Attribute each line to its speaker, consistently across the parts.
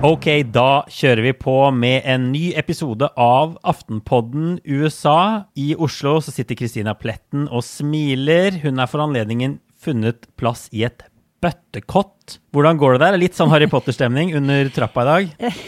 Speaker 1: Ok, da kjører vi på med en ny episode av Aftenpodden USA. I Oslo så sitter Christina Pletten og smiler. Hun er for anledningen funnet plass i et bøttekott. Hvordan går det der? Litt sånn Harry Potter-stemning under trappa i dag?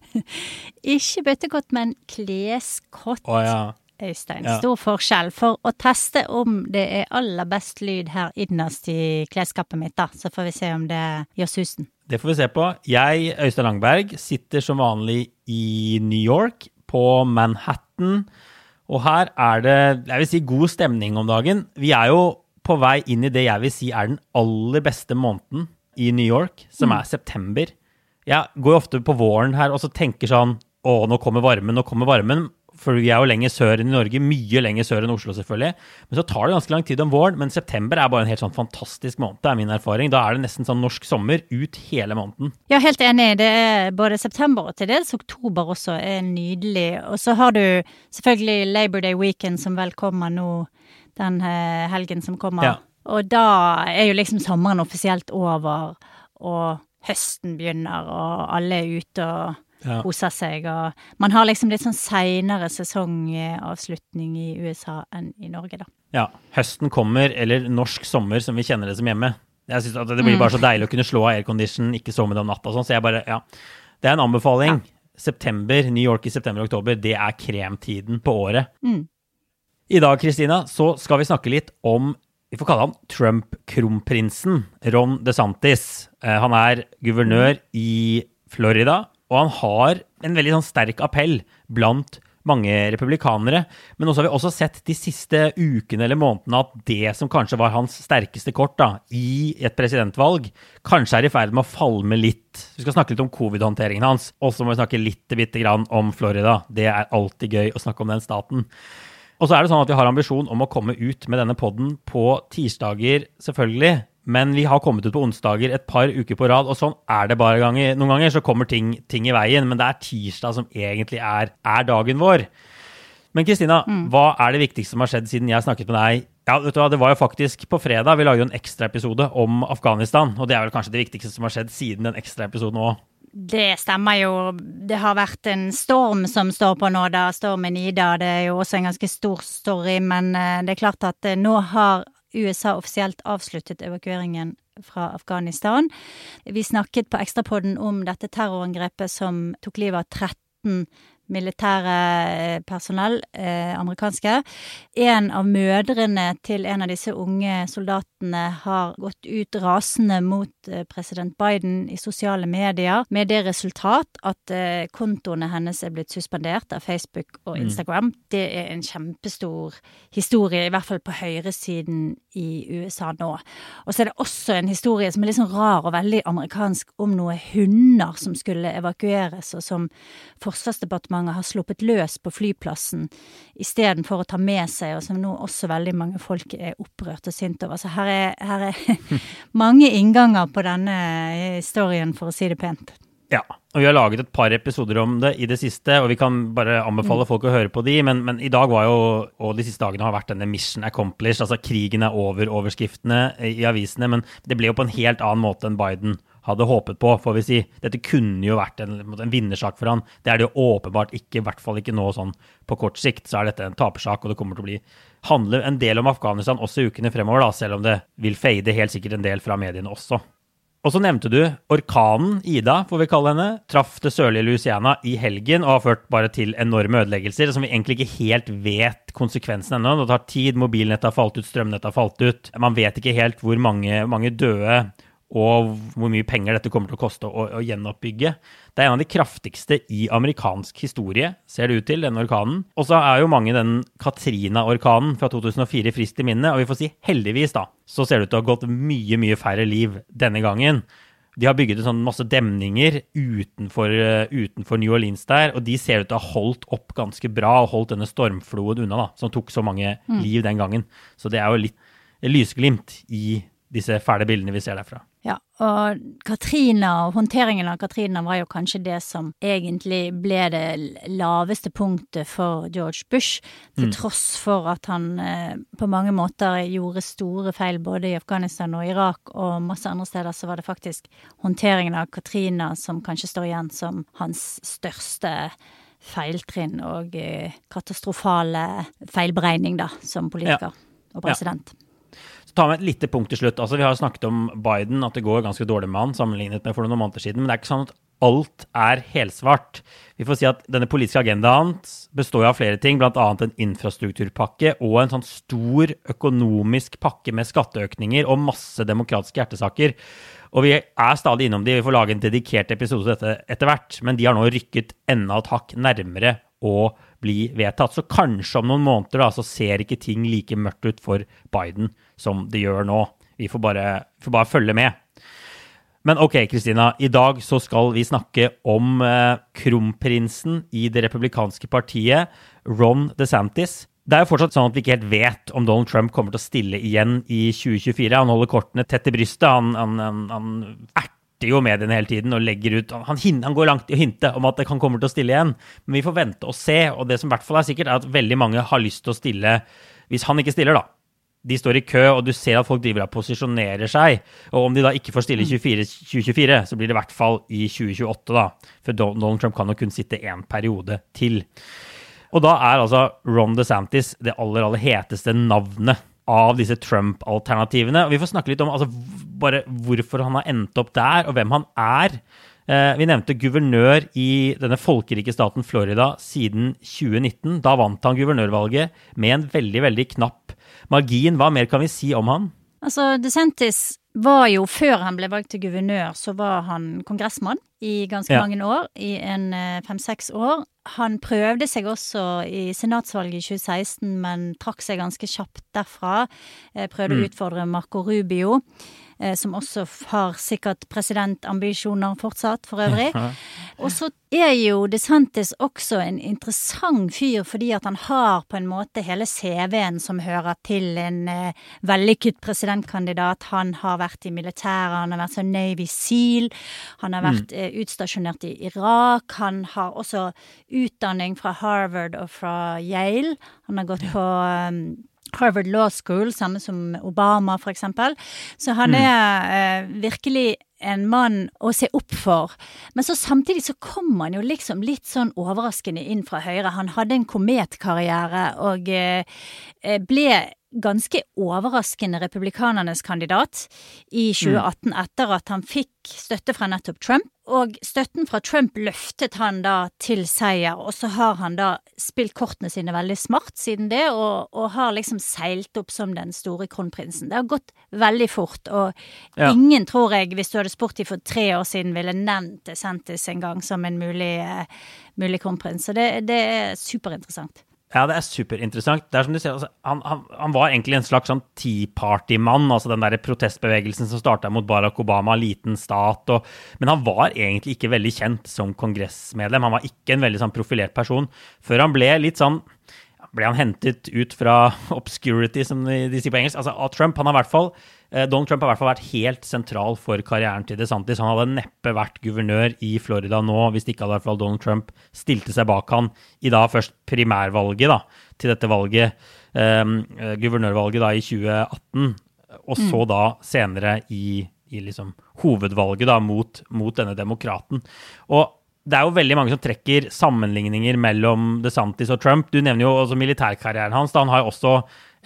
Speaker 2: Ikke bøttekott, men kleskott.
Speaker 1: Å ja.
Speaker 2: Øystein.
Speaker 1: Ja.
Speaker 2: Stor forskjell. For å teste om det er aller best lyd her innerst i klesskapet mitt, da, så får vi se om det gjør susen.
Speaker 1: Det får vi se på. Jeg, Øystein Langberg, sitter som vanlig i New York, på Manhattan. Og her er det jeg vil si, god stemning om dagen. Vi er jo på vei inn i det jeg vil si er den aller beste måneden i New York, som er september. Jeg går ofte på våren her og så tenker sånn Å, nå kommer varmen, nå kommer varmen. For vi er jo lenger sør enn i Norge, mye lenger sør enn Oslo, selvfølgelig. Men så tar det ganske lang tid om våren. Men september er bare en helt sånn fantastisk måned, det er min erfaring. Da er det nesten sånn norsk sommer ut hele måneden.
Speaker 2: Ja, helt enig. Det er både september og til dels oktober også er nydelig. Og så har du selvfølgelig Labor Day Weekend som vel kommer nå den eh, helgen som kommer.
Speaker 1: Ja.
Speaker 2: Og da er jo liksom sommeren offisielt over, og høsten begynner, og alle er ute og
Speaker 1: Ja.
Speaker 2: koser seg. Og man har liksom litt sånn seinere sesongavslutning i USA enn i Norge, da.
Speaker 1: Ja, høsten kommer, eller norsk sommer som vi kjenner det som hjemme. Jeg synes at Det blir bare så deilig å kunne slå av aircondition, ikke sove med det om natta og sånn. Så jeg bare, ja. Det er en anbefaling. September, New York i september og oktober, det er kremtiden på året.
Speaker 2: Mm.
Speaker 1: I dag, Kristina, så skal vi snakke litt om vi får kalle han Trump-kronprinsen, Ron DeSantis. Eh, Han er guvernør i Florida, og han har en veldig sånn sterk appell blant mange republikanere. Men også har vi også sett de siste ukene eller månedene at det som kanskje var hans sterkeste kort da, i et presidentvalg, kanskje er i ferd med å falme litt. Vi skal snakke litt om covid-håndteringen hans, og så må vi snakke litt bitte grann om Florida. Det er alltid gøy å snakke om den staten. Og så er det sånn at vi har ambisjon om å komme ut med denne podden på tirsdager, selvfølgelig. Men vi har kommet ut på onsdager et par uker på rad, og sånn er det bare ganger. Noen ganger så kommer ting, ting i veien, men det er tirsdag som egentlig er, er dagen vår. Men Kristina, hva er det viktigste som har skjedd siden jeg snakket med deg? Ja, vet du hva, Det var jo faktisk på fredag. Vi lagde jo en ekstraepisode om Afghanistan. Og det er vel kanskje det viktigste som har skjedd siden den ekstraepisoden òg.
Speaker 2: Det stemmer jo. Det har vært en storm som står på nå, da. Stormen Ida. Det er jo også en ganske stor story, men eh, det er klart at eh, nå har USA offisielt avsluttet evakueringen fra Afghanistan. Vi snakket på Ekstrapodden om dette terrorangrepet som tok livet av 13 militære eh, personell, eh, amerikanske. En av mødrene til en av disse unge soldatene har gått ut rasende mot eh, president Biden i sosiale medier, med det resultat at kontoene hennes er blitt suspendert av Facebook og Instagram. Det er en kjempestor historie, i hvert fall på høyresiden i USA nå. Og så er det også en historie som er litt sånn rar og veldig amerikansk, om noen hunder som skulle evakueres, og som Forsvarsdepartementet har sluppet løs på flyplassen istedenfor å ta med seg, og som nå også veldig mange folk er opprørt og sint over. Så her er, her er mange innganger på denne historien, for å si det pent.
Speaker 1: Ja, og vi har laget et par episoder om det i det siste, og vi kan bare anbefale folk å høre på de, men, men i dag var jo, og de siste dagene har vært denne mission accomplished, altså krigen er over-overskriftene i avisene, men det ble jo på en helt annen måte enn Biden hadde håpet på, får vi si. Dette kunne jo vært en, en vinnersak for han. Det er det jo åpenbart ikke, i hvert fall ikke nå sånn på kort sikt, så er dette en tapersak, og det kommer til å bli handle en del om Afghanistan også i ukene fremover, da, selv om det vil fade helt sikkert en del fra mediene også. Og så nevnte du orkanen Ida, får vi kalle henne, traff det sørlige Louisiana i helgen og har ført bare til enorme ødeleggelser som vi egentlig ikke helt vet konsekvensen ennå. Det tar tid, mobilnettet har falt ut, strømnettet har falt ut. Man vet ikke helt hvor mange, mange døde og hvor mye penger dette kommer til å koste å, å gjenoppbygge. Det er en av de kraftigste i amerikansk historie, ser det ut til, denne orkanen. Og så er jo mange den Katrina-orkanen fra 2004 frist i minnet, og vi får si heldigvis, da, så ser det ut til å ha gått mye, mye færre liv denne gangen. De har bygget en sånn masse demninger utenfor, eh, utenfor New Orleans der, og de ser ut til å ha holdt opp ganske bra og holdt denne stormfloen unna, da, som tok så mange liv den gangen. Så det er jo litt lysglimt i disse fæle bildene vi ser derfra.
Speaker 2: Ja, og Katrina og håndteringen av Katrina var jo kanskje det som egentlig ble det laveste punktet for George Bush, til mm. tross for at han eh, på mange måter gjorde store feil både i Afghanistan og Irak og masse andre steder, så var det faktisk håndteringen av Katrina som kanskje står igjen som hans største feiltrinn og eh, katastrofale feilberegning, da, som politiker ja. og president. Ja
Speaker 1: ta med et lite punkt til slutt. Altså, vi har snakket om Biden, at det går ganske dårlig med han sammenlignet med for noen måneder siden. Men det er ikke sånn at alt er helsvart. Vi får si at denne politiske agendaen består av flere ting, bl.a. en infrastrukturpakke og en sånn stor økonomisk pakke med skatteøkninger og masse demokratiske hjertesaker. Og vi er stadig innom de, vi får lage en dedikert episode til dette etter hvert, men de har nå rykket enda et hakk nærmere å bli vedtatt. Så kanskje om noen måneder da, så ser ikke ting like mørkt ut for Biden som det gjør nå. Vi får bare, får bare følge med. Men ok, Kristina. I dag så skal vi snakke om eh, kronprinsen i det republikanske partiet, Ron DeSantis. Det er jo fortsatt sånn at vi ikke helt vet om Donald Trump kommer til å stille igjen i 2024. Han holder kortene tett i brystet. Han, han, han, han erter jo mediene hele tiden og legger ut han, han, går langt i å hinte om at han kommer til å stille igjen. Men vi får vente og se. Og det som i hvert fall er sikkert, er at veldig mange har lyst til å stille hvis han ikke stiller, da. De står i kø, og du ser at folk driver og posisjonerer seg. Og om de da ikke får stille i 2024, så blir det i hvert fall i 2028, da. For Donald Trump kan jo kun sitte én periode til. Og da er altså Ron DeSantis det aller, aller heteste navnet av disse Trump-alternativene. Vi får snakke litt om altså, bare hvorfor han har endt opp der, og hvem han er. Eh, vi nevnte guvernør i denne folkerike staten Florida siden 2019. Da vant han guvernørvalget med en veldig, veldig knapp margin. Hva mer kan vi si om han?
Speaker 2: Altså, DeSantis var jo, før han ble valgt til guvernør, så var han kongressmann i ganske ja. mange år. I en eh, fem-seks år. Han prøvde seg også i senatsvalget i 2016, men trakk seg ganske kjapt derfra. Eh, prøvde mm. å utfordre Marco Rubio. Eh, som også har sikkert presidentambisjoner fortsatt, for øvrig. Og så er jo DeSantis også en interessant fyr, fordi at han har på en måte hele CV-en som hører til en eh, vellykket presidentkandidat. Han har vært i militæret, han har vært som Navy Seal, han har vært mm. eh, utstasjonert i Irak. Han har også utdanning fra Harvard og fra Yale. Han har gått på um, Harvard Law School, samme som Obama, eksempel. Så han mm. er eh, virkelig en mann å se opp for. Men så samtidig så kom han jo liksom litt sånn overraskende inn fra Høyre. Han hadde en kometkarriere og eh, eh ble ganske overraskende republikanernes kandidat i 2018 mm. etter at han fikk støtte fra nettopp Trump. Og støtten fra Trump løftet han da til seier, og så har han da spilt kortene sine veldig smart siden det, og, og har liksom seilt opp som den store kronprinsen. Det har gått veldig fort, og ja. ingen, tror jeg, hvis du hadde spurt dem for tre år siden, ville nevnt DeSantis en gang som en mulig, uh, mulig kronprins. Så det, det er superinteressant.
Speaker 1: Ja, det er superinteressant. Det er som du ser, altså, han, han, han, var egentlig en slags sånn Tea Party-mann. altså Den der protestbevegelsen som starta mot Barack Obama, liten stat. Og, men han var egentlig ikke veldig kjent som kongressmedlem. Han var ikke en veldig sånn profilert person. Før han ble litt sånn ble han hentet ut fra obscurity, som de, sier på engelsk. Altså, Trump. Han har i hvert fall Eh, Donald Trump har i hvert fall vært helt sentral for karrieren til DeSantis. Han hadde neppe vært guvernør i Florida nå hvis det ikke hadde fall Donald Trump stilte seg bak han i da først primærvalget da, til dette valget, um, guvernørvalget da i 2018, og så mm. da senere i, i liksom hovedvalget da mot, mot denne demokraten. Og det er jo veldig mange som trekker sammenligninger mellom DeSantis og Trump. Du nevner jo også militærkarrieren hans. da Han har jo også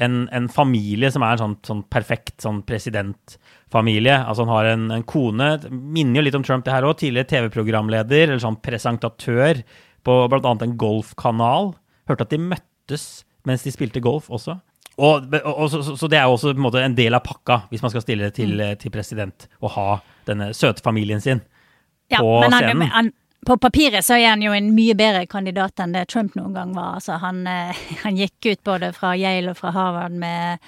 Speaker 1: en, en, familie som er en sånn, sånn perfekt sånn presidentfamilie. Altså han har en, en, kone Minner jo litt om Trump, det her òg. Tidligere TV-programleder eller sånn presentatør på bl.a. en golfkanal. Hørte at de møttes mens de spilte golf også. Og, og så, så, det er jo også en, en, del av pakka hvis man skal stille til, mm. til president og ha denne søte familien sin ja, på scenen. Han, han,
Speaker 2: på papiret så er han jo en mye bedre kandidat enn det Trump noen gang var. Altså, han, eh, han gikk ut både fra Yale og fra Harvard med,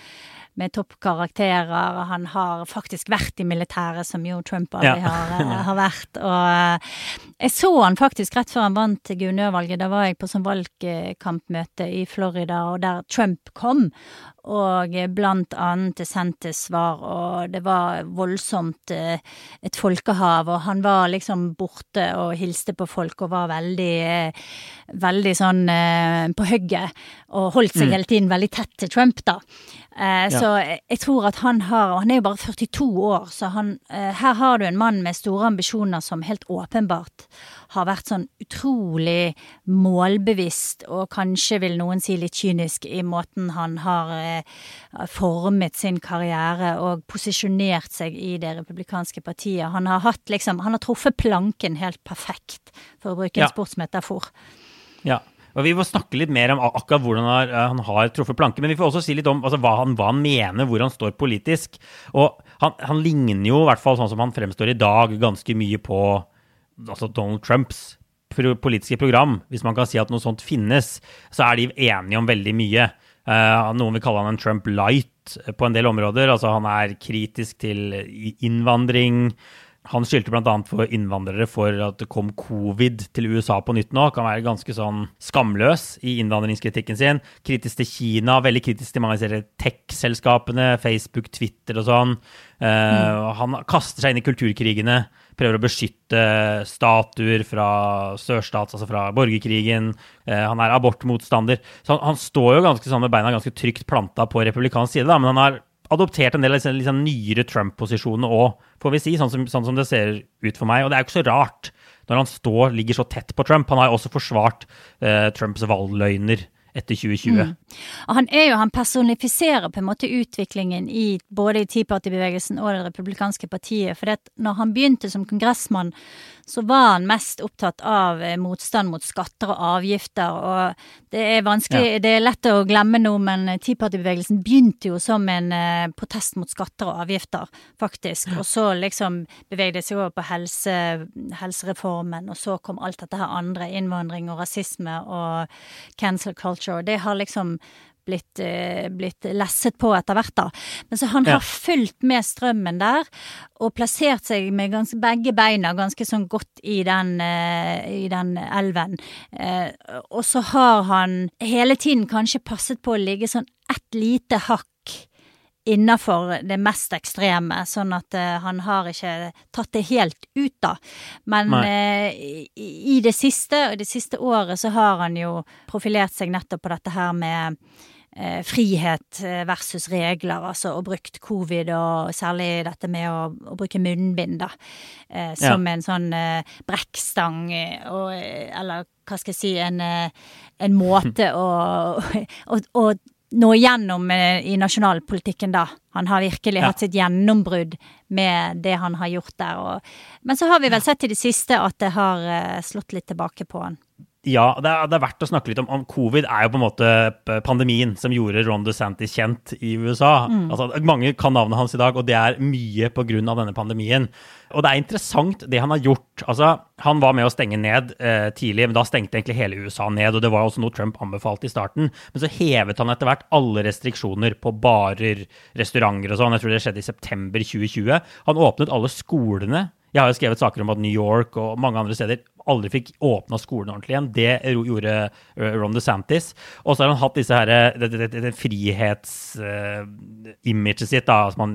Speaker 2: med toppkarakterer. Han har faktisk vært i militæret, som jo Trump aldri ja. har, eh, har, vært. Og eh, jeg så han faktisk rett før han vant guvernørvalget. Da var jeg på sånn valgkampmøte i Florida, og der Trump kom. Og blant annet DeSantis var, og det var voldsomt eh, et folkehav, og han var liksom borte og hilste på folk og var veldig, eh, veldig sånn eh, på hugget, og holdt seg mm. hele tiden veldig tett til Trump, da. Eh, ja. Så jeg tror at han har Og han er jo bare 42 år, så han eh, Her har du en mann med store ambisjoner som helt åpenbart har vært sånn utrolig målbevisst, og kanskje vil noen si litt kynisk, i måten han har eh, formet sin karriere og posisjonert seg i det republikanske partiet. Han har hatt liksom Han har truffet planken helt perfekt, for å bruke en ja. sportsmetafor.
Speaker 1: Ja, og Vi må snakke litt mer om akkurat hvordan han har, han har truffet planken. men vi får også si litt om altså, hva, han, hva, han, mener, hvor han står politisk. Og han, han, ligner jo, i hvert fall sånn som han fremstår i dag, ganske mye på altså Donald Trumps politiske program. Hvis man kan si at noe sånt finnes, så er de enige om veldig mye. Uh, noen vil kalle han en Trump light på en del områder. Altså Han er kritisk til innvandring. Han skyldte bl.a. for innvandrere for at det kom covid til USA på nytt nå. Kan være ganske sånn skamløs i innvandringskritikken sin. Kritisk til Kina, veldig kritisk til mange av disse tech-selskapene, Facebook, Twitter og sånn. Uh, mm. Han kaster seg inn i kulturkrigene, prøver å beskytte statuer fra sørstats, altså fra borgerkrigen. Uh, han er abortmotstander. Så han, han, står jo ganske sånn med beina ganske trygt planta på republikansk side, da, men han har adoptert en del av disse liksom, nyere Trump-posisjonene òg, får vi si, sånn som, sånn som, det ser ut for meg. Og det er jo ikke så rart når han står, ligger så tett på Trump. Han har jo også forsvart eh, Trumps valgløgner etter 2020. Mm.
Speaker 2: Han er jo, han personifiserer på en måte utviklingen i både i Tea Party-bevegelsen og det republikanske partiet. For når han begynte som kongressmann, så var han mest opptatt av eh, motstand mot skatter og avgifter. Og det er vanskelig, ja. det er lett å glemme nå, men Tea begynte jo som en uh, protest mot skatter og avgifter, faktisk. Og så liksom beveget det seg over på helse, helsereformen, og så kom alt dette her andre, innvandring og rasisme og cancel culture. Det har liksom blitt, uh, blitt lesset på etter hvert, da. Men så han ja. har fulgt med strømmen der, og plassert seg med ganske, begge beina ganske sånn godt i den, uh, i den elven. Uh, og så har han hele tiden kanskje passet på å ligge sånn ett lite hakk innafor det mest ekstreme, sånn at uh, han har ikke tatt det helt ut, da. Men uh, i, i, det siste, og det siste året, så har han jo profilert seg nettopp på dette her med frihet versus regler, altså, og brukt covid, og særlig dette med å, å bruke munnbind, da, som ja. en sånn brekkstang, og, eller hva skal jeg si, en, en måte å, å, å nå igjennom eh, i nasjonalpolitikken, da. Han har virkelig ja. hatt sitt gjennombrudd med det han har gjort der. Og, men så har vi vel sett i det siste at det har slått litt tilbake på han.
Speaker 1: Ja, det er, det er, verdt å snakke litt om, om, Covid er jo på en måte pandemien som gjorde Ron DeSantis kjent i USA. Mm. Altså, mange kan navnet hans i dag, og det er mye pga. denne pandemien. Og det er interessant det han har gjort. Altså, han var med å stenge ned eh, tidlig, men da stengte egentlig hele USA ned. Og det var også noe Trump anbefalte i starten. Men så hevet han etter hvert alle restriksjoner på barer, restauranter og sånn. Jeg tror det skjedde i september 2020. Han åpnet alle skolene jeg har jo skrevet saker om at New York og mange andre steder aldri fikk åpna skolen ordentlig igjen. Det gjorde eh, Ron DeSantis. Og så har han hatt disse her, eh, det, det, det, det frihetsimaget uh, sitt. da, altså man,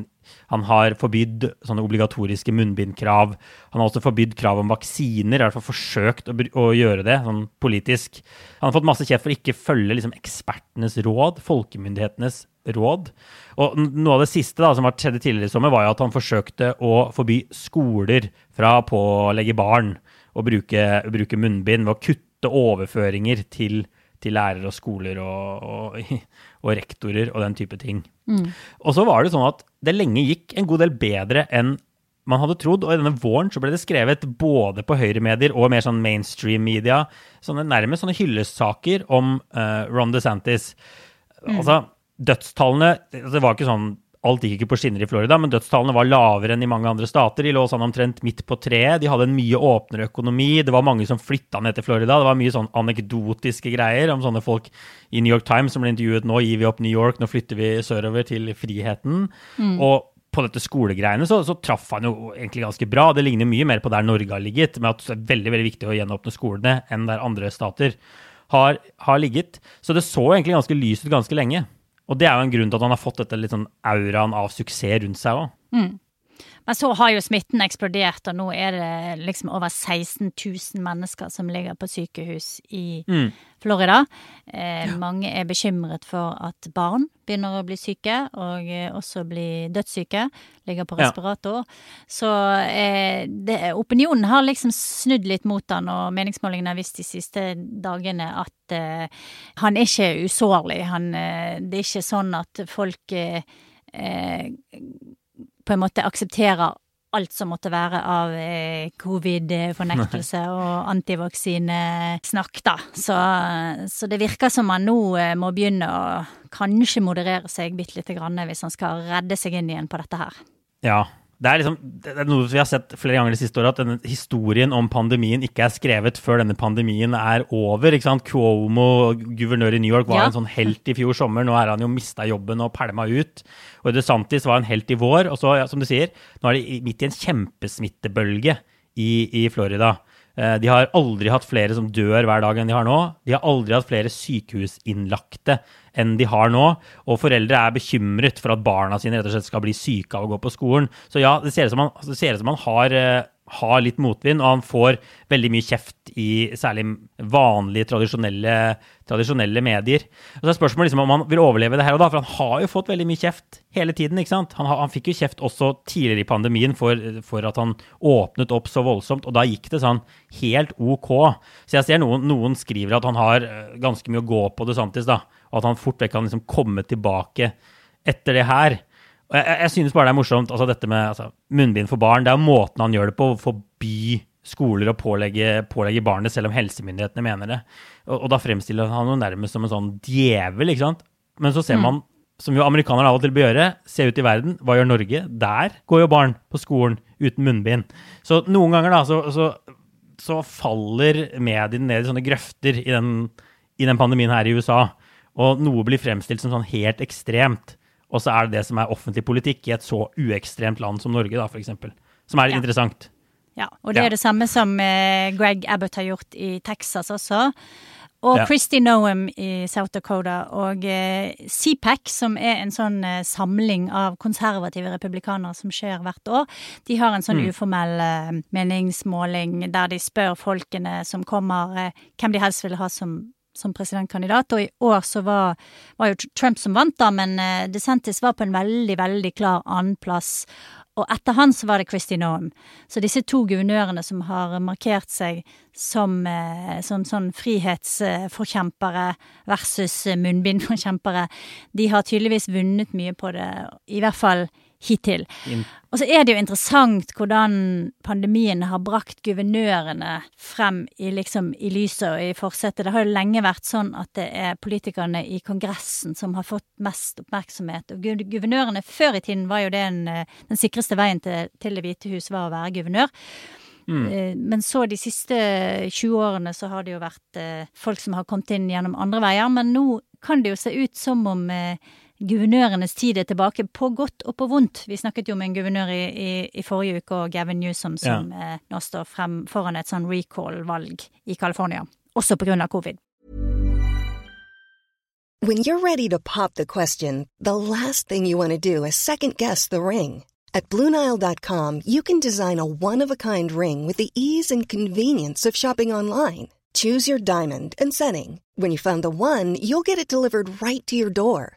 Speaker 1: Han har forbydd sånne obligatoriske munnbindkrav. Han har også forbydd krav om vaksiner, i hvert fall forsøkt å, å, gjøre det sånn politisk. Han har fått masse kjeft for ikke følge liksom, ekspertenes råd, folkemyndighetenes råd. Og noe av det siste da, som har skjedd tidligere i sommer, var jo at han forsøkte å forby skoler fra å pålegge barn å bruke, bruke, munnbind ved å kutte overføringer til, til lærere og skoler og, og, og, rektorer og den type ting. Mm. Og så var det sånn at det lenge gikk en god del bedre enn man hadde trodd, og i denne våren så ble det skrevet både på høyremedier og mer sånn mainstream-media, sånne nærmest sånne hyllestsaker om uh, Ron DeSantis. Mm. Altså, dødstallene Det var ikke sånn Alt gikk ikke på skinner i Florida, men dødstallene var lavere enn i mange andre stater. De lå sånn omtrent midt på treet. De hadde en mye åpnere økonomi. Det var mange som flytta ned til Florida. Det var mye sånn anekdotiske greier om sånne folk i New York Times som ble intervjuet nå gir vi opp New York, nå flytter vi sørover til friheten. Mm. Og på dette skolegreiene så, så, traff han jo egentlig ganske bra. Det ligner mye mer på der Norge har ligget, med at det er veldig veldig viktig å gjenåpne skolene enn der andre stater har, har ligget. Så det så egentlig ganske lyst ut ganske lenge. Og det er jo en grunn til at han har fått dette litt sånn auraen av suksess rundt seg òg.
Speaker 2: Mm. Men så har jo smitten eksplodert, og nå er det liksom over 16 000 mennesker som ligger på sykehus i mm. Florida. Eh, ja. Mange er bekymret for at barn begynner å bli syke, og eh, også bli dødssyke. Ligger på respirator. Ja. Så eh, det, opinionen har liksom snudd litt mot han, og meningsmålingene har vist de siste dagene at eh, han er ikke usårlig. Han, eh, det er ikke sånn at folk eh, på en måte aksepterer alt som måtte være av eh, covid-fornektelse og antivaksinesnakk, da. Så, så, det virker som man nå eh, må begynne å kanskje moderere seg bitte lite grann hvis han skal redde seg inn igjen på dette her.
Speaker 1: Ja, det er, liksom, det er noe vi har sett flere ganger de siste åra, at denne historien om pandemien ikke er skrevet før denne pandemien er over. ikke sant? Cuomo, guvernør i New York, var ja. en sånn helt i fjor sommer. Nå er han jo mista jobben og pælma ut. Og DeSantis var en helt i vår. Og så, ja, som du sier, nå er de midt i en kjempesmittebølge i, i Florida. Eh, de har aldri hatt flere som dør hver dag enn de har nå. De har aldri hatt flere sykehusinnlagte enn de har nå. Og foreldre er bekymret for at barna sine rett og slett skal bli syke av å gå på skolen. Så ja, det ser ut som man, ut som man har eh, har litt motvind, og han får veldig mye kjeft i særlig vanlige, tradisjonelle, tradisjonelle medier. Og så er spørsmålet liksom om han vil overleve det her og da, for han har jo fått veldig mye kjeft hele tiden. ikke sant? Han, han fikk jo kjeft også tidligere i pandemien for, for, at han åpnet opp så voldsomt, og da gikk det sånn helt OK. Så jeg ser noen, noen skriver at han har eh, ganske mye å gå på DeSantis, da, og at han fort vekk kan liksom komme tilbake etter det her. Og jeg, jeg, synes bare det er morsomt, altså dette med altså, munnbind for barn. Det er jo måten han gjør det på, å forby skoler å pålegge, pålegge barnet, selv om helsemyndighetene mener det. Og, og da fremstiller han jo nærmest som en sånn djevel, ikke sant. Men så ser mm. man, som jo amerikanere av og til bør gjøre, se ut i verden. Hva gjør Norge? Der går jo barn på skolen uten munnbind. Så noen ganger da, så, så, så faller mediene ned i sånne grøfter i den, i den pandemien her i USA. Og noe blir fremstilt som sånn helt ekstremt. Og så er det det som er offentlig politikk i et så uekstremt land som Norge, da, f.eks. Som er ja. interessant.
Speaker 2: Ja, og det er det samme som eh, Greg Abbott har gjort i Texas også. Og. Christy Noam i South Dakota og eh, CPAC, som er en sånn eh, samling av konservative republikanere som skjer hvert år, de har en sånn mm. uformell eh, meningsmåling der de spør folkene som kommer, eh, hvem de helst vil ha som som presidentkandidat. Og i år så var, var jo Trump som vant, da, men uh, DeSantis var på en veldig, veldig klar annenplass. Og etter han så var det Christy Noam. Så disse to guvernørene som har markert seg som, uh, som sånn frihetsforkjempere versus munnbindforkjempere, de har tydeligvis vunnet mye på det, i hvert fall hittil. Og så er det jo interessant hvordan pandemien har brakt guvernørene frem i, liksom, i lyset og i forsetet. Det har jo lenge vært sånn at det er politikerne i Kongressen som har fått mest oppmerksomhet. Og guvernørene før i tiden var jo det en, eh, den sikreste veien til, til Det hvite hus var å være guvernør. Mm. Eh, men så de siste 20 årene så har det jo vært eh, folk som har kommet inn gjennom andre veier. Men nå kan det jo se ut som om guvernørenes tid er tilbake, på godt og på vondt. Vi snakket jo med en guvernør i, i, i forrige uke, og Gavin Newsom, som ja. eh, nå står frem foran et sånn recall-valg i California. Også på grunn av covid. When you're ready to pop the question, the last thing you want to do is second guess the ring. At BlueNile.com you can design a one-of-a-kind ring with the ease and convenience of shopping online. Choose your diamond and setting. When you find the one, you'll get it delivered right to your door.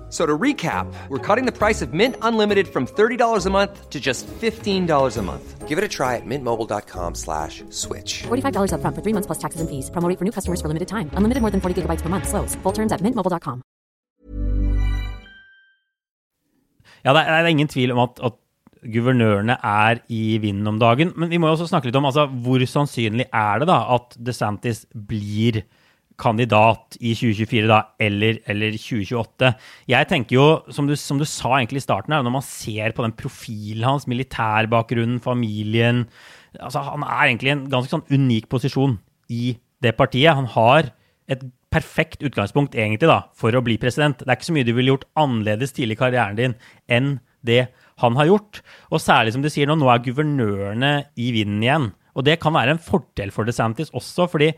Speaker 3: So to recap, we're cutting the price of Mint Unlimited from $30 a month to just $15 a month. Give it a try at mintmobile.com slash switch.
Speaker 1: $45 up front for three months plus taxes and fees. Promoting for new customers for limited time. Unlimited more than 40 gigabytes per month. Slows. Full terms at mintmobile.com. Ja, det er, ingen tvil om at, at guvernørene er i vinden om dagen. Men vi må jo også snakke litt om altså, hvor sannsynlig er det da at DeSantis blir kandidat i 2024 da, eller, eller 2028. Jeg tenker jo, som du, som du, sa egentlig i starten her, når man ser på den profilen hans, militærbakgrunnen, familien altså Han er egentlig i en ganske sånn unik posisjon i det partiet. Han har et perfekt utgangspunkt egentlig da, for å bli president. Det er ikke så mye du ville gjort annerledes tidlig i karrieren din enn det han har gjort. Og særlig som du sier nå, nå er guvernørene i vinden igjen. Og det kan være en fordel for DeSantis også, fordi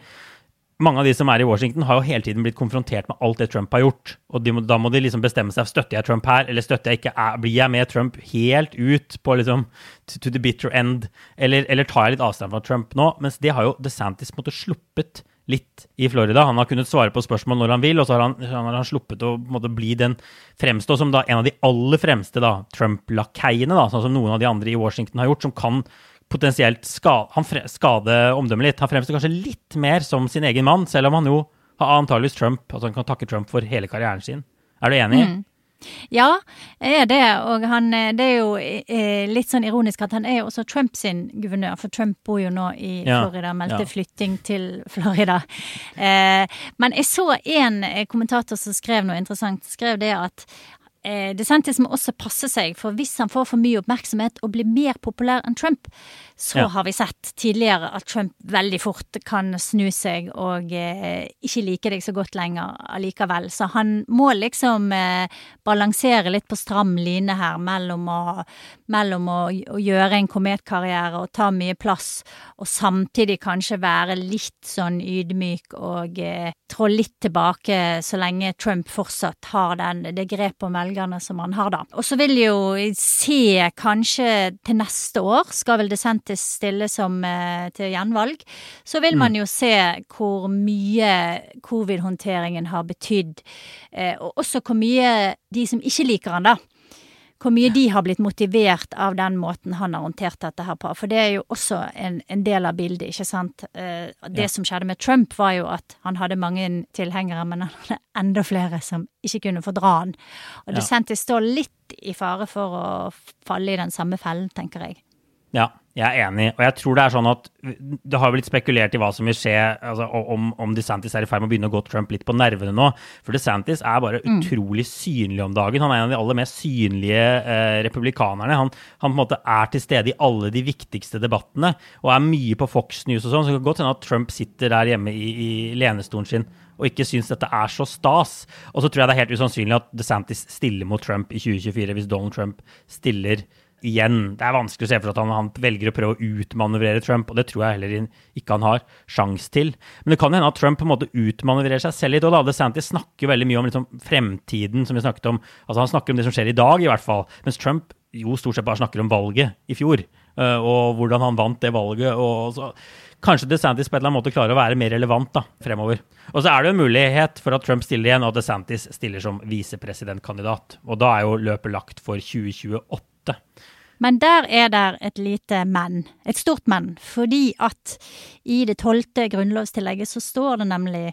Speaker 1: mange av de som er i Washington, har jo hele tiden blitt konfrontert med alt det Trump har gjort. Og de, da må de liksom bestemme seg støtter jeg Trump her, eller støtter jeg ikke, er, blir jeg med Trump helt ut på liksom to, to the bitter end, eller, eller, tar jeg litt avstand fra Trump nå? Mens det har jo DeSantis måtte sluppet litt i Florida. Han har kunnet svare på spørsmål når han vil, og så har han, han, har sluppet å måtte bli den fremstå som da en av de aller fremste Trump-lakeiene, sånn som noen av de andre i Washington har gjort, som kan potensielt skade, han skade omdømmet litt. Han fremstår kanskje litt mer som sin egen mann, selv om han jo har antakeligvis Trump, altså han kan takke Trump for hele karrieren sin. Er du enig? Mm.
Speaker 2: Ja, jeg er det. Og han, det er jo eh, litt sånn ironisk at han er jo også Trump sin guvernør, for Trump bor jo nå i Florida, meldte ja. flytting til Florida. Eh, men jeg så en kommentator som skrev noe interessant, skrev det at eh, DeSantis må også passe seg, for hvis han får for mye oppmerksomhet og blir mer populær enn Trump, så ja. har vi sett tidligere at Trump veldig fort kan snu seg og eh, ikke like deg så godt lenger allikevel. Så han må liksom eh, balansere litt på stram line her mellom å, mellom å, å gjøre en kometkarriere og ta mye plass, og samtidig kanskje være litt sånn ydmyk og eh, trå litt tilbake så lenge Trump fortsatt har den, det grepet om velgerne som han har, da. Og så vil jo se kanskje til neste år, skal vel DeSantis stille som eh, til gjenvalg, så vil man mm. jo se hvor mye covid-håndteringen har betydd. Eh, og også hvor mye de som ikke liker han, da. Hvor mye de har blitt motivert av den måten han har håndtert dette her på. For det er jo også en, en del av bildet, ikke sant. Eh, det ja. som skjedde med Trump, var jo at han hadde mange tilhengere, men han hadde enda flere som ikke kunne fordra han. Og DeSantis ja. står litt i fare for å falle i den samme fellen, tenker jeg.
Speaker 1: Ja, jeg er enig. Og jeg tror det er sånn at det har blitt spekulert i hva som vil skje, altså om, om DeSantis er i ferd med å begynne å gå Trump litt på nervene nå. For DeSantis er bare mm. utrolig synlig om dagen. Han er en av de aller mest synlige eh, republikanerne. Han, han, på en måte er til stede i alle de viktigste debattene og er mye på Fox News og sånn. Så det kan godt hende at Trump sitter der hjemme i, i lenestolen sin og ikke syns dette er så stas. Og så tror jeg det er helt usannsynlig at DeSantis stiller mot Trump i 2024 hvis Donald Trump stiller igjen. Det er vanskelig å se for seg at han, han, velger å prøve å utmanøvrere Trump, og det tror jeg heller ikke han har sjans til. Men det kan hende at Trump på en måte utmanøvrerer seg selv litt. Og da DeSantis snakker veldig mye om liksom, fremtiden, som vi snakket om. Altså Han snakker om det som skjer i dag, i hvert fall. Mens Trump jo stort sett bare snakker om valget i fjor, uh, og hvordan han vant det valget. og så kanskje DeSantis på en eller annen måte klarer å være mer relevant da, fremover. Og så er det jo en mulighet for at Trump stiller igjen, og DeSantis stiller som visepresidentkandidat. Og da er jo løpet lagt for 2028.
Speaker 2: Men der er det et lite men, et stort men, fordi at i det tolvte grunnlovstillegget så står det nemlig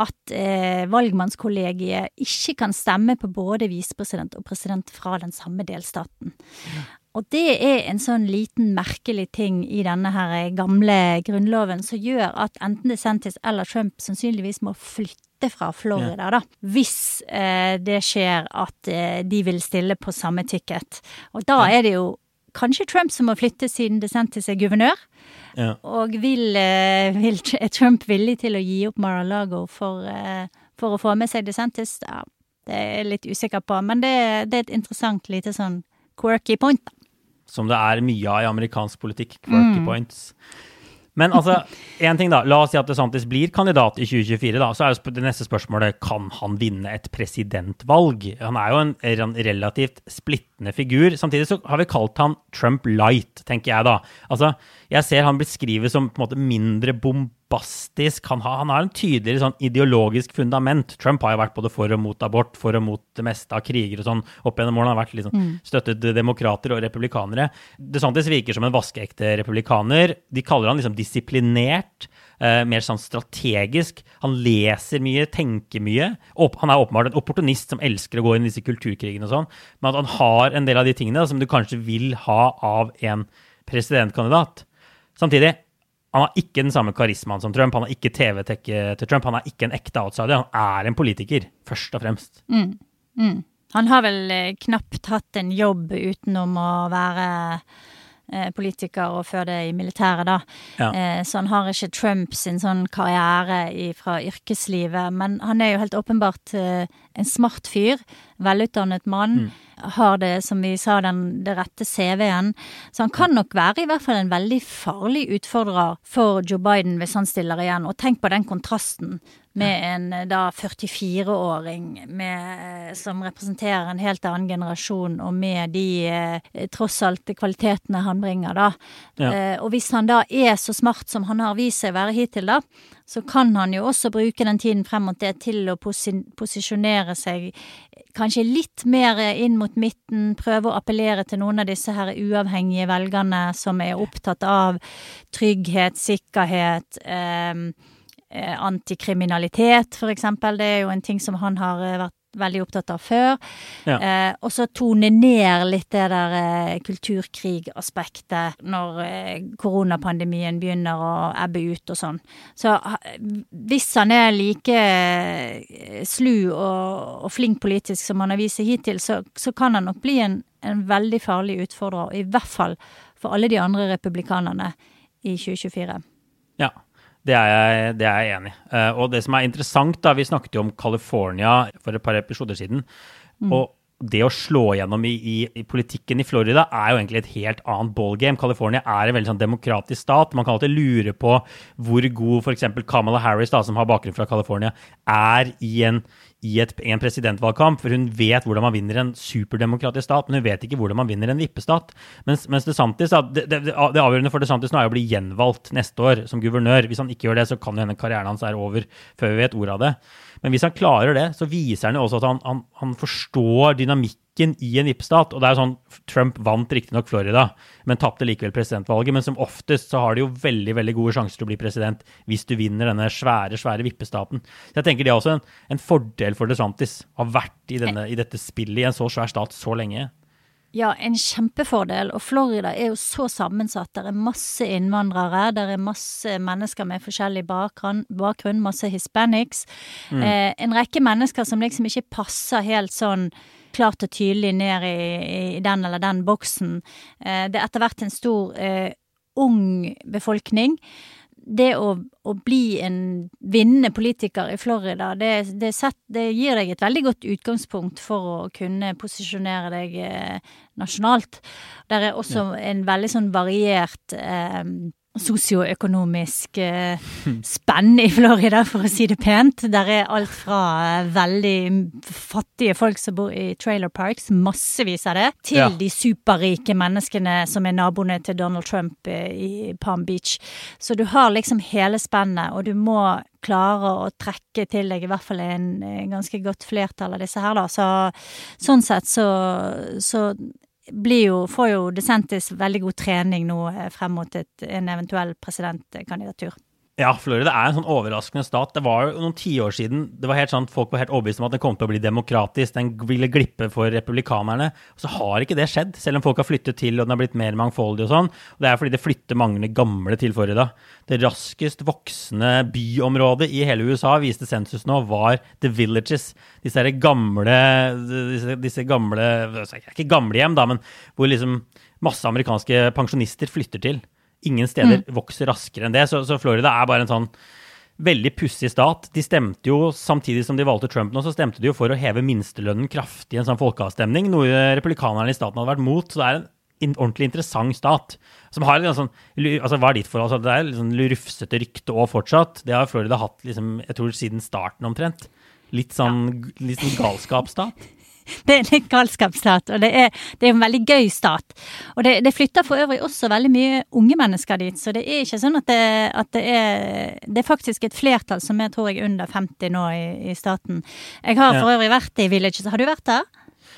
Speaker 2: at eh, valgmannskollegiet ikke kan stemme på både visepresident og president fra den samme delstaten. Ja. Og det er en sånn liten merkelig ting i denne her gamle grunnloven som gjør at enten DeSantis eller Trump sannsynligvis må flytte fra Florida, da. Hvis eh, det skjer at eh, de vil stille på samme ticket. Og da er det jo kanskje Trump som må flytte siden DeSantis er guvernør. Ja. Og vil, eh, vil, er Trump villig til å gi opp Mar-a-Lago for, eh, for, å få med seg DeSantis? Ja, det er jeg litt usikker på, men det, det er et interessant lite sånn quirky point.
Speaker 1: Som det er mye av i amerikansk politikk. Quirky mm. points. Men altså, en ting da, la oss si at DeSantis blir kandidat i 2024. da, Så er jo det neste spørsmålet kan han vinne et presidentvalg. Han er jo en relativt splittende figur. Samtidig så har vi kalt han Trump light, tenker jeg da. Altså, Jeg ser han beskrives som på en måte mindre bombastisk. Han har, han har en tydeligere sånn ideologisk fundament. Trump har jo vært både for og mot abort, for og mot det meste av kriger og sånn opp gjennom årene. Han har vært liksom mm. støttet demokrater og republikanere. DeSantis virker som en vaskeekte republikaner. De kaller han liksom disiplinert, Uh, mer sånn strategisk. Han leser mye, tenker mye. Han er åpenbart en opportunist som elsker å gå inn i disse kulturkrigene og sånn, men at han har en del av de tingene som du kanskje vil ha av en presidentkandidat. Samtidig, Han har ikke den samme karismaen som Trump, han har ikke TV-tekket til Trump. Han er ikke en ekte outsider, han er en politiker, først og fremst.
Speaker 2: Mm. Mm. Han har vel eh, knapt hatt en jobb utenom å være politiker og før det i militæret, da.
Speaker 1: Ja.
Speaker 2: Eh, så han har ikke Trump sin sånn karriere fra yrkeslivet. Men han er jo helt åpenbart eh, en smart fyr. Velutdannet mann.
Speaker 1: Mm.
Speaker 2: Har det, som vi sa, den det rette CV-en. Så han kan nok være i hvert fall en veldig farlig utfordrer for Joe Biden hvis han stiller igjen. Og tenk på den kontrasten med en eh, da 44-åring som representerer en helt annen generasjon, og med de eh, tross alt kvalitetene han bringer, da.
Speaker 1: Ja.
Speaker 2: Eh, og hvis han da er så smart som han har vist seg å være hittil, da, så kan han jo også bruke den tiden frem mot det til å posi posisjonere seg kanskje litt mer inn mot midten, prøve å appellere til noen av disse her uavhengige velgerne som er opptatt av trygghet, sikkerhet, eh, eh, antikriminalitet, for eksempel. Det er jo en ting som han har eh, vært veldig opptatt av før.
Speaker 1: Ja.
Speaker 2: Eh, og så tone ned litt det der eh, kulturkrigaspektet når eh, koronapandemien begynner å ebbe ut og sånn. Så ha- hvis han er like eh, slu og, og flink politisk som han har vist seg hittil, så, så kan han nok bli en, en veldig farlig utfordrer, i hvert fall for alle de andre republikanerne i 2024.
Speaker 1: Ja, det er jeg, det er jeg enig i. Eh, og det som er interessant, da, vi snakket jo om California for et par episoder siden. Og det å slå gjennom i, i, i politikken i Florida er jo egentlig et helt annet ballgame. California er en veldig sånn demokratisk stat. Man kan alltid lure på hvor god f.eks. Kamala Harris, da, som har bakgrunn fra California, er i en, i, et, en presidentvalgkamp. For hun vet hvordan man vinner en superdemokratisk stat, men hun vet ikke hvordan man vinner en vippestat. Mens, mens DeSantis, det, det, det avgjørende for DeSantis nå er å bli gjenvalgt neste år som guvernør. Hvis han ikke gjør det, så kan jo hende karrieren hans er over før vi vet ordet av det. Men hvis han klarer det, så viser han jo også at han, han, han forstår dynamikken i en vippestat. Og det er sånn, Trump vant riktignok Florida, men tapte likevel presidentvalget. Men som oftest så har de jo veldig veldig gode sjanser til å bli president hvis du vinner denne svære svære vippestaten. Så jeg tenker det er også en, en fordel for DeSantis å ha vært i, denne, i dette spillet i en så svær stat så lenge.
Speaker 2: Ja, en kjempefordel. Og Florida er jo så sammensatt. Der er masse innvandrere, der er masse mennesker med forskjellig bakgrunn, bakgrunn masse hispanics. Eh, en rekke mennesker som liksom ikke passer helt sånn klart og tydelig ned i, i den eller den boksen. Eh, det er etter hvert en stor eh, ung befolkning. Det å, å bli en vinnende politiker i Florida, det, det, set, det gir deg et veldig godt utgangspunkt for å kunne posisjonere deg eh, nasjonalt. Der er også en veldig sånn variert eh, sosioøkonomisk eh, spenn i Florida, for å si det pent. Der er alt fra eh, veldig fattige folk som bor i trailer parks, massevis av det, til
Speaker 1: Ja.
Speaker 2: de superrike menneskene som er naboene til Donald Trump eh, i Palm Beach. Så du har liksom hele spennet, og du må klare å trekke til deg i hvert fall en, en ganske godt flertall av disse her, da. Så sånn sett så, så blir jo, får jo DeSantis veldig god trening nå eh, frem mot et, en eventuell presidentkandidatur.
Speaker 1: Ja, Florida er en sånn overraskende stat. Det var jo noen tiår siden det var helt sånn folk var helt overbevist om at den kom til å bli demokratisk, den ville glippe for republikanerne. Og så har ikke det skjedd, selv om folk har flyttet til og den har blitt mer mangfoldig og sånn. Og det er fordi det flytter mange gamle til Florida. Det raskest voksende byområdet i hele USA, viste sensus nå, var The Villages. Disse gamle Disse, disse gamle Ikke gamlehjem, da, men hvor liksom masse amerikanske pensjonister flytter til. Ingen steder vokser raskere enn det. Så, så Florida er bare en sånn veldig pussig stat. De stemte jo, samtidig som de valgte Trump nå, så stemte de jo for å heve minstelønnen kraftig i en sånn folkeavstemning, noe republikanerne i staten hadde vært mot. Så det er en in ordentlig interessant stat. Som har litt sånn, altså Hva er ditt forhold? Altså, det er litt sånn rufsete rykte òg fortsatt. Det har Florida hatt liksom, jeg tror siden starten omtrent. Litt sånn, litt sånn galskapsstat.
Speaker 2: Det er en galskapsstat, og det er, det er en veldig gøy stat. Og det, det flytter for øvrig også veldig mye unge mennesker dit, så det er ikke sånn at det, at det er Det er faktisk et flertall som er, tror jeg, under 50 nå i, i staten. Jeg har
Speaker 1: Ja.
Speaker 2: for øvrig vært i Villages. Har du vært der?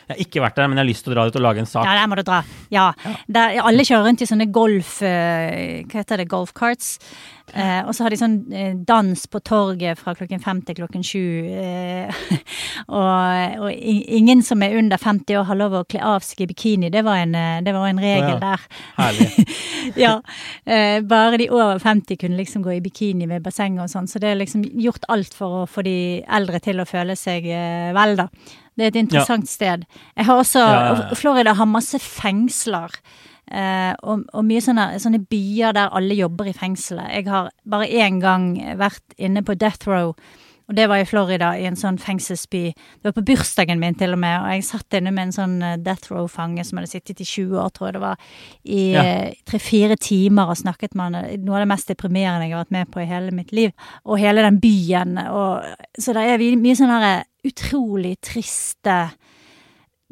Speaker 1: Jeg har ikke vært der, men jeg har lyst til å dra dit og lage en sak.
Speaker 2: Ja, der må du dra. Ja. Der, alle kjører rundt i sånne golf... eh, Hva heter det? Golfcarts. Eh, og så har de sånn eh, dans på torget fra klokken fem til klokken sju. Eh, og og ingen som er under 50 år har lov å kle av seg i bikini. Det var en, eh, det var en regel
Speaker 1: Å, ja.
Speaker 2: der. Ja. Eh, bare de over 50 kunne liksom gå i bikini ved bassenget og sånn. Så det er liksom gjort alt for å få de eldre til å føle seg vel, da. Det er et interessant sted. Jeg har også
Speaker 1: Ja, ja, ja.
Speaker 2: Florida har masse fengsler. eh, og, og mye sånne, sånne byer der alle jobber i fengselet. Jeg har bare én gang vært inne på Death Row. Og det var i Florida, i en sånn fengselsby. Det var på bursdagen min, til og med. Og jeg satt inne med en sånn eh, Death Row-fange som hadde sittet i 20 år, tror jeg det var. I eh, tre-fire timer og snakket med han. Noe av det mest deprimerende jeg har vært med på i hele mitt liv. Og hele den byen. Og, så det er mye sånn her utrolig triste,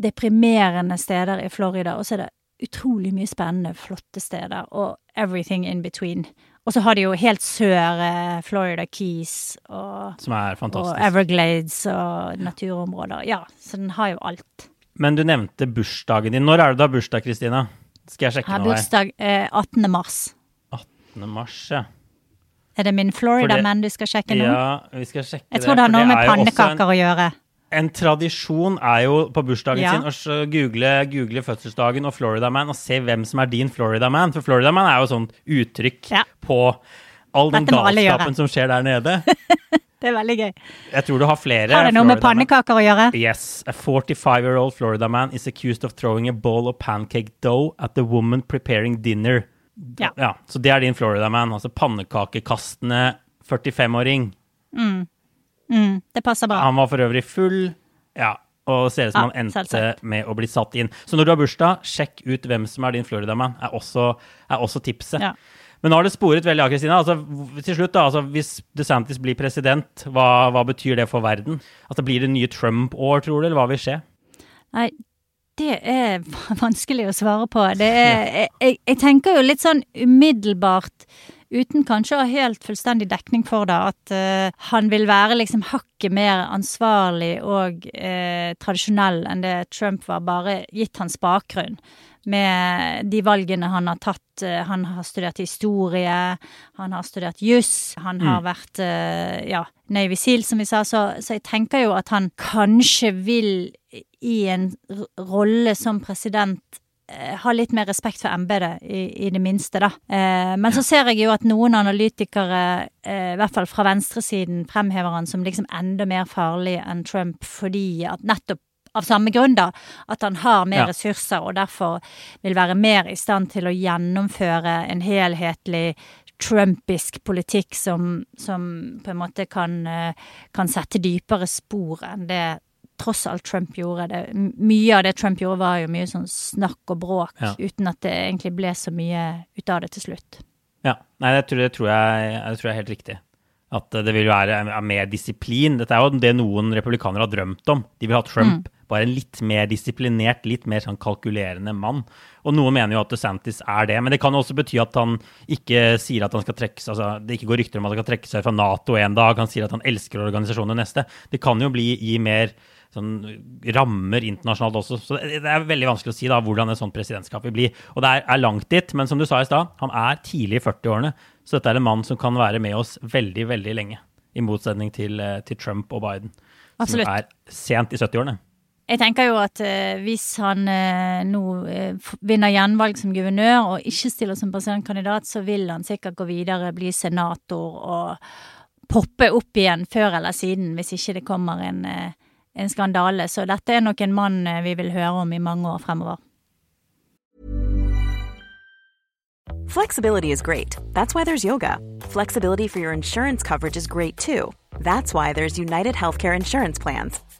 Speaker 2: deprimerende steder i Florida. Og så er det utrolig mye spennende, flotte steder. Og everything in between. Og så har de jo helt sør eh, Florida Keys og,
Speaker 1: Som
Speaker 2: og. Everglades og naturområder. Ja, så den har jo alt.
Speaker 1: Men du nevnte bursdagen din. Når er det du har bursdag, Kristina? Skal jeg
Speaker 2: Jeg
Speaker 1: sjekke
Speaker 2: har
Speaker 1: nå her?
Speaker 2: bursdag eh, 18. mars.
Speaker 1: 18. mars, ja.
Speaker 2: Er det min Florida
Speaker 1: det-
Speaker 2: Man du skal sjekke nå?
Speaker 1: Ja, vi skal sjekke det.
Speaker 2: Jeg tror det har noe med pannekaker en, å gjøre.
Speaker 1: En, tradisjon er jo på bursdagen
Speaker 2: Ja.
Speaker 1: sin å google, google fødselsdagen og Florida Man og se hvem som er din Florida Man. For Florida Man er jo sånt uttrykk
Speaker 2: Ja.
Speaker 1: på all den galskapen som skjer der nede.
Speaker 2: Det er veldig gøy.
Speaker 1: Jeg tror du har flere.
Speaker 2: Har det noe med pannekaker å gjøre?
Speaker 1: Yes, a 45-year-old Florida man is accused of throwing a bowl of pancake dough at the woman preparing dinner.
Speaker 2: Ja.
Speaker 1: Så det er din Florida man, altså pannekakekastende 45-åring.
Speaker 2: Mm, det passer bra.
Speaker 1: Han var for øvrig full, ja, og ser ut som
Speaker 2: Ja,
Speaker 1: han endte
Speaker 2: selvsagt.
Speaker 1: med å bli satt inn. Så når du har bursdag, sjekk ut hvem som er din Florida man, er er også tipset.
Speaker 2: Ja.
Speaker 1: Men nå har det sporet veldig av, Kristina. Altså, til slutt, da, altså, hvis DeSantis blir president, hva, hva betyr det for verden? Altså, blir det nye Trump-år, tror du, eller hva vil skje?
Speaker 2: Nei, det er vanskelig å svare på. Det er, jeg, jeg, tenker jo litt sånn umiddelbart, uten kanskje å ha helt fullstendig dekning for det, at uh, han vil være liksom hakket mer ansvarlig og uh, tradisjonell enn det Trump var, bare gitt hans bakgrunn. Med de valgene han har tatt. Eh, Han har studert historie, han har studert juss, han har vært eh, ja, Navy Seal, som vi sa. Så, så jeg tenker jo at han kanskje vil i en rolle som president eh, ha litt mer respekt for embetet, i, i det minste, da. Eh, men så ser jeg jo at noen analytikere, eh, i hvert fall fra venstresiden, fremhever han som liksom enda mer farlig enn Trump, fordi at nettopp av samme grunn, da, at han har mer
Speaker 1: Ja.
Speaker 2: ressurser og derfor vil være mer i stand til å gjennomføre en helhetlig trumpisk politikk som, som på en måte kan, eh, kan sette dypere spor enn det tross alt Trump gjorde. Det, mye av det Trump gjorde, var jo mye sånn snakk og bråk,
Speaker 1: Ja.
Speaker 2: uten at det egentlig ble så mye ut av det til slutt.
Speaker 1: Ja, nei, det tror, det tror, jeg, det tror jeg er helt riktig. At eh, det vil være mer disiplin. Dette er jo det noen republikanere har drømt om. De vil ha Trump, bare en litt mer disiplinert, litt mer sånn kalkulerende mann. Og noen mener jo at DeSantis er det, men det kan jo også bety at han ikke sier at han skal trekke seg, altså det ikke går rykter om at han skal trekke seg fra Nato en dag, han sier at han elsker organisasjonen neste. Det kan jo bli gi mer sånn rammer internasjonalt også. Så det det er veldig vanskelig å si da hvordan et sånt presidentskap vil bli. Og det er, er langt dit, men som du sa i stad, han er tidlig i 40-årene. Så dette er en mann som kan være med oss veldig, veldig lenge. I motsetning til, eh, til Trump og Biden,
Speaker 2: Absolutt.
Speaker 1: som er sent i 70-årene.
Speaker 2: Jeg tenker jo at eh, hvis han eh, nå eh, vinner gjenvalg som guvernør og ikke stiller som presidentkandidat, så vil han sikkert gå videre, bli senator og poppe opp igjen før eller siden, hvis ikke det kommer en, eh, en skandale. Så dette er nok en mann eh, vi vil høre om i mange år fremover.
Speaker 4: Flexibility is great. That's why there's yoga. Flexibility for your insurance coverage is great too. That's why there's United Healthcare Insurance Plans.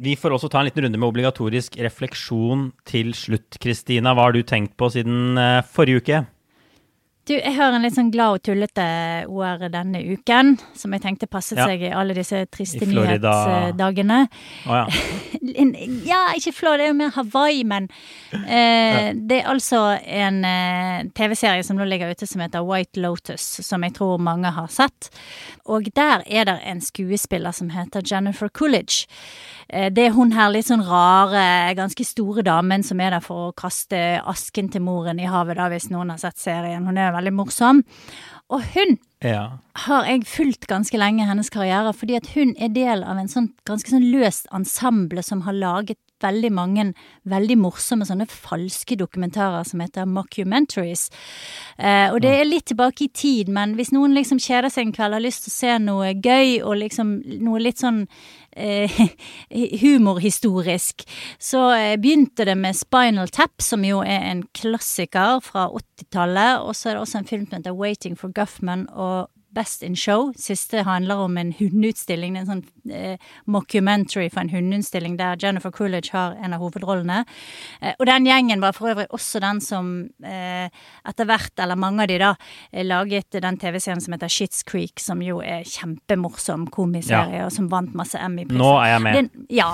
Speaker 1: Vi får også ta en liten runde med obligatorisk refleksjon til slutt. Kristina, hva har du tenkt på siden eh, forrige uke?
Speaker 2: Du, jeg har en litt sånn glad og tullete OR denne uken, som jeg tenkte passet
Speaker 1: Ja.
Speaker 2: seg i alle disse triste nyhetsdagene.
Speaker 1: Oh, ja.
Speaker 2: Ja, ikke Florida, det er jo mer Hawaii, men eh, det er altså en eh, TV-serie som nå ligger ute som heter White Lotus, som jeg tror mange har sett. Og der er det en skuespiller som heter Jennifer Coolidge. Eh, det er hun her litt sånn rare, ganske store damen som er der for å kaste asken til moren i havet, da, hvis noen har sett serien. Hun er veldig morsom. Og hun
Speaker 1: ja.
Speaker 2: har jeg fulgt ganske lenge hennes karriere, fordi at hun er del av en sånn ganske sånn løst ensemble som har laget veldig mange veldig morsomme sånne falske dokumentarer som heter mockumentaries. Eh, og det er litt tilbake i tid, men hvis noen liksom kjeder seg en kveld har lyst til å se noe gøy og liksom noe litt sånn eh, humorhistorisk, så eh, begynte det med Spinal Tap, som jo er en klassiker fra 80-tallet, og så er det også en film som heter Waiting for Guffman og Best in Show. Siste handler om en hundeutstilling, en sånn eh, mockumentary for en hundeutstilling der Jennifer Coolidge har en av hovedrollene. Eh, og den gjengen var for øvrig også den som eh, etter hvert, eller mange av de da, eh, laget den TV-serien som heter Shits Creek, som jo er kjempemorsom komiserie, og som vant masse Emmy-priser.
Speaker 1: Nå er jeg med.
Speaker 2: Den, ja.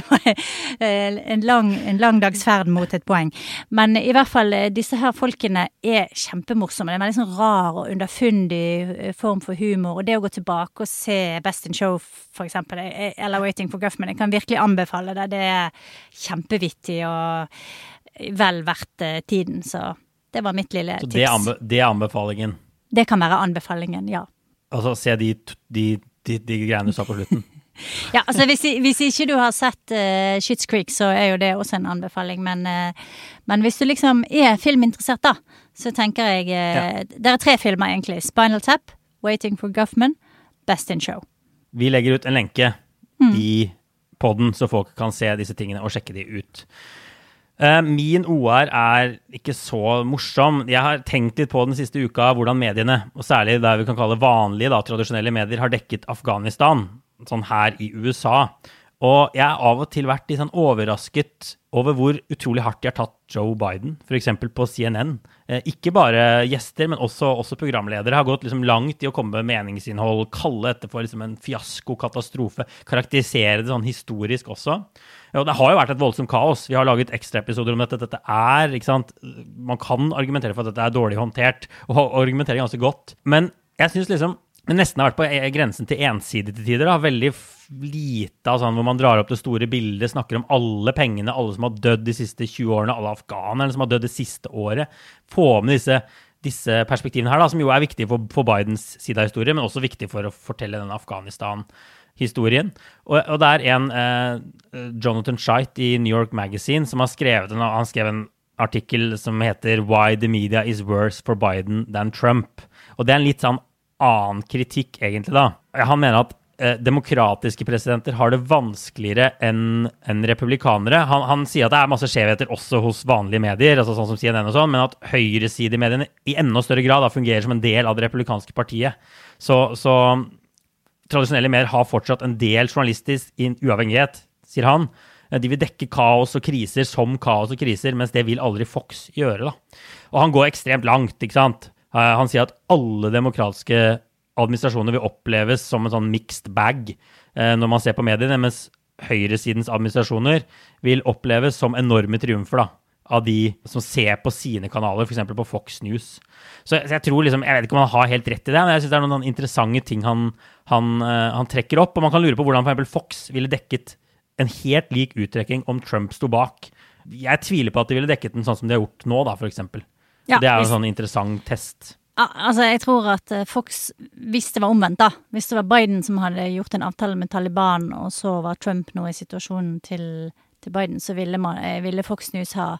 Speaker 2: en, lang, en lang dags ferd mot et poeng. Men i hvert fall, eh, disse her folkene er kjempemorsomme. Det er veldig sånn rar og underfundig eh, form for humor. Og det å gå tilbake og se Best in Show, for eksempel, eh, eller Waiting for Guffman, jeg kan virkelig anbefale det. Det er kjempevittig og vel verdt eh, tiden. Så det var mitt lille
Speaker 1: Så
Speaker 2: tips.
Speaker 1: det, er anbe det er anbefalingen.
Speaker 2: Det kan være anbefalingen, ja.
Speaker 1: Altså se de, de, de, de greiene du sa på slutten.
Speaker 2: Ja, altså hvis, hvis ikke du har sett uh, Shits Creek, så er jo det også en anbefaling. Men, uh, men hvis du liksom er filminteressert, da, så tenker jeg uh, Det er tre filmer, egentlig. Spinal Tap, Waiting for Guffman, Best in Show.
Speaker 1: Vi legger ut en lenke
Speaker 2: Mm.
Speaker 1: i podden, så folk kan se disse tingene og sjekke de ut. Uh, Min OR er ikke så morsom. Jeg har tenkt litt på den siste uka hvordan mediene, og særlig der vi kan kalle vanlige, da, tradisjonelle medier, har dekket Afghanistan, sånn her i USA. Og jeg har av og til vært litt sånn overrasket over hvor utrolig hardt de har tatt Joe Biden, f.eks. på CNN. Eh, ikke bare gjester, men også, også programledere har gått liksom langt i å komme med meningsinnhold, kalle dette for liksom en fiasko, katastrofe, karakterisere det sånn historisk også. Og det har jo vært et voldsomt kaos. Vi har laget ekstraepisoder om dette. Dette er, ikke sant Man kan argumentere for at dette er dårlig håndtert, og argumentere ganske godt. Men jeg syns liksom nesten har vært på e- grensen til ensidig til tider. Da. Veldig lite av sånn hvor man drar opp det store bildet, snakker om alle pengene, alle som har dødd de siste 20 årene, alle afghanerne som har dødd det siste året. Få med disse, disse perspektivene her, da, som jo er viktige for, for Bidens side av historien, men også viktig for å fortelle den Afghanistan-historien. Og, og det er en eh, Jonathan Scheidt i New York Magazine som har skrevet en, han skrev en artikkel som heter 'Why the media is worse for Biden than Trump'. Og det er en litt sånn annen kritikk, egentlig, da. Han mener at eh, demokratiske presidenter har det vanskeligere enn en republikanere. Han, han sier at det er masse skjevheter også hos vanlige medier, altså sånn som CNN og sånn, men at høyresidemediene i enda større grad da, fungerer som en del av det republikanske partiet. Så, så tradisjonelle medier har fortsatt en del journalistisk uavhengighet, sier han. Eh, De vil dekke kaos og kriser som kaos og kriser, mens det vil aldri Fox gjøre. da. Og han går ekstremt langt. ikke sant? Eh, Han sier at alle demokratiske administrasjoner vil oppleves som en sånn mixed bag eh, når man ser på mediene, mens høyresidens administrasjoner vil oppleves som enorme triumfer. da. av de som ser på sine kanaler, f.eks. på Fox News. Så jeg, tror liksom, jeg vet ikke om han har helt rett i det, men jeg syns det er noen interessante ting han, han, uh, han, trekker opp. Og man kan lure på hvordan f.eks. Fox ville dekket en helt lik uttrekking om Trump sto bak. Jeg tviler på at de ville dekket den sånn som de har gjort nå, da, f.eks. Ja, det er jo en sånn interessant test.
Speaker 2: Altså, jeg tror at eh, Fox, hvis det var omvendt, da Hvis det var Biden som hadde gjort en avtale med Taliban, og så var Trump nå i situasjonen til, til Biden, så ville, man, eh, ville Fox News ha,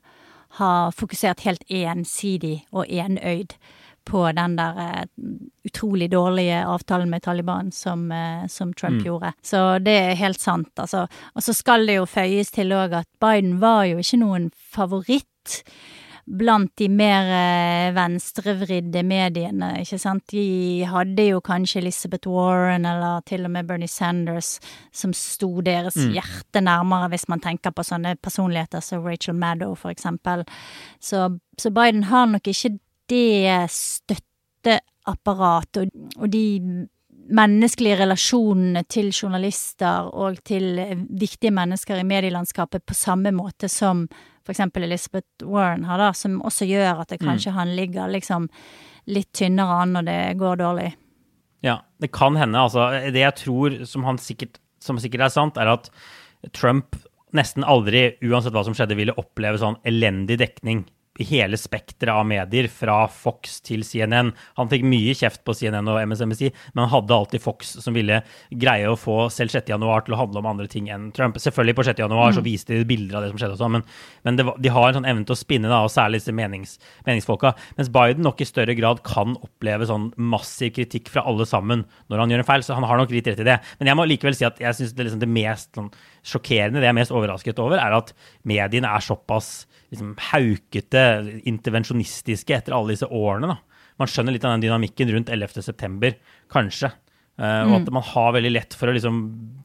Speaker 2: ha, fokusert helt ensidig og enøyd på den der uh, utrolig dårlige avtalen med Taliban som, uh, som Trump mm. gjorde. Så det er helt sant, altså. Og så skal det jo føyes til òg at Biden var jo ikke noen favoritt blant de mer eh, venstrevridde mediene, ikke sant. De hadde jo kanskje Elizabeth Warren eller til og med Bernie Sanders som sto deres mm. hjerte nærmere, hvis man tenker på sånne personligheter som Rachel Maddow, for eksempel. Så, så Biden har nok ikke det støtteapparatet og, og de menneskelige relasjonene til journalister og til viktige mennesker i medielandskapet på samme måte som f.eks. Elizabeth Warren har, da, som også gjør at det mm. kanskje mm. han ligger liksom litt tynnere an når det går dårlig.
Speaker 1: Ja, det kan hende. Altså, det jeg tror som, sikkert, som sikkert er sant, er at Trump nesten aldri, uansett hva som skjedde, ville oppleve sånn elendig dekning hele spekteret av medier, fra Fox til CNN. Han fikk mye kjeft på CNN og MSNBC, men han hadde alltid Fox som ville greie å få selv 6. januar til å handle om andre ting enn Trump. Selvfølgelig på 6. januar så mm. viste de bilder av det som skjedde og sånn, men, men var, de har en sånn evne til å spinne, da, og særlig disse menings, meningsfolka. Mens Biden nok i større grad kan oppleve sånn massiv kritikk fra alle sammen når han gjør en feil, så han har nok litt rett i det. Men jeg må likevel si at jeg syns det, liksom det mest sånn, sjokkerende, det jeg er mest overrasket over, er at mediene er såpass liksom, haukete, intervensjonistiske etter alle disse årene. Da. Man skjønner litt av den dynamikken rundt 11.9., kanskje. Uh, og at mm. man har veldig lett for å liksom,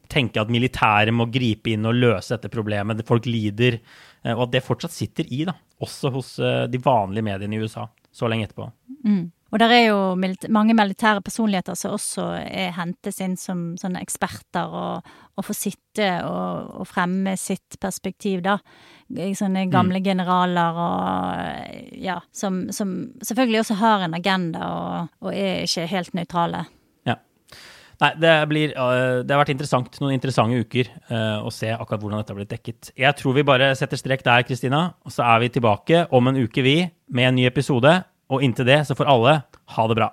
Speaker 1: tenke at militæret må gripe inn og løse dette problemet. Folk lider. Uh, og at det fortsatt sitter i, da, også hos uh, de vanlige mediene i USA, så lenge etterpå.
Speaker 2: Mm. Og der er jo mange militære personligheter som også er hentes inn som sånne eksperter, og, og får sitte og, og, fremme sitt perspektiv, da. Sånne mm. gamle mm. generaler og ja, som, som, selvfølgelig også har en agenda og, og er ikke helt nøytrale.
Speaker 1: Ja. Nei, det, blir, det har vært interessant, noen interessante uker å se akkurat hvordan dette har blitt dekket. Jeg tror vi bare setter strek der, Kristina, og så er vi tilbake om en uke, vi, med en ny episode. Og inntil det så får alle ha det bra.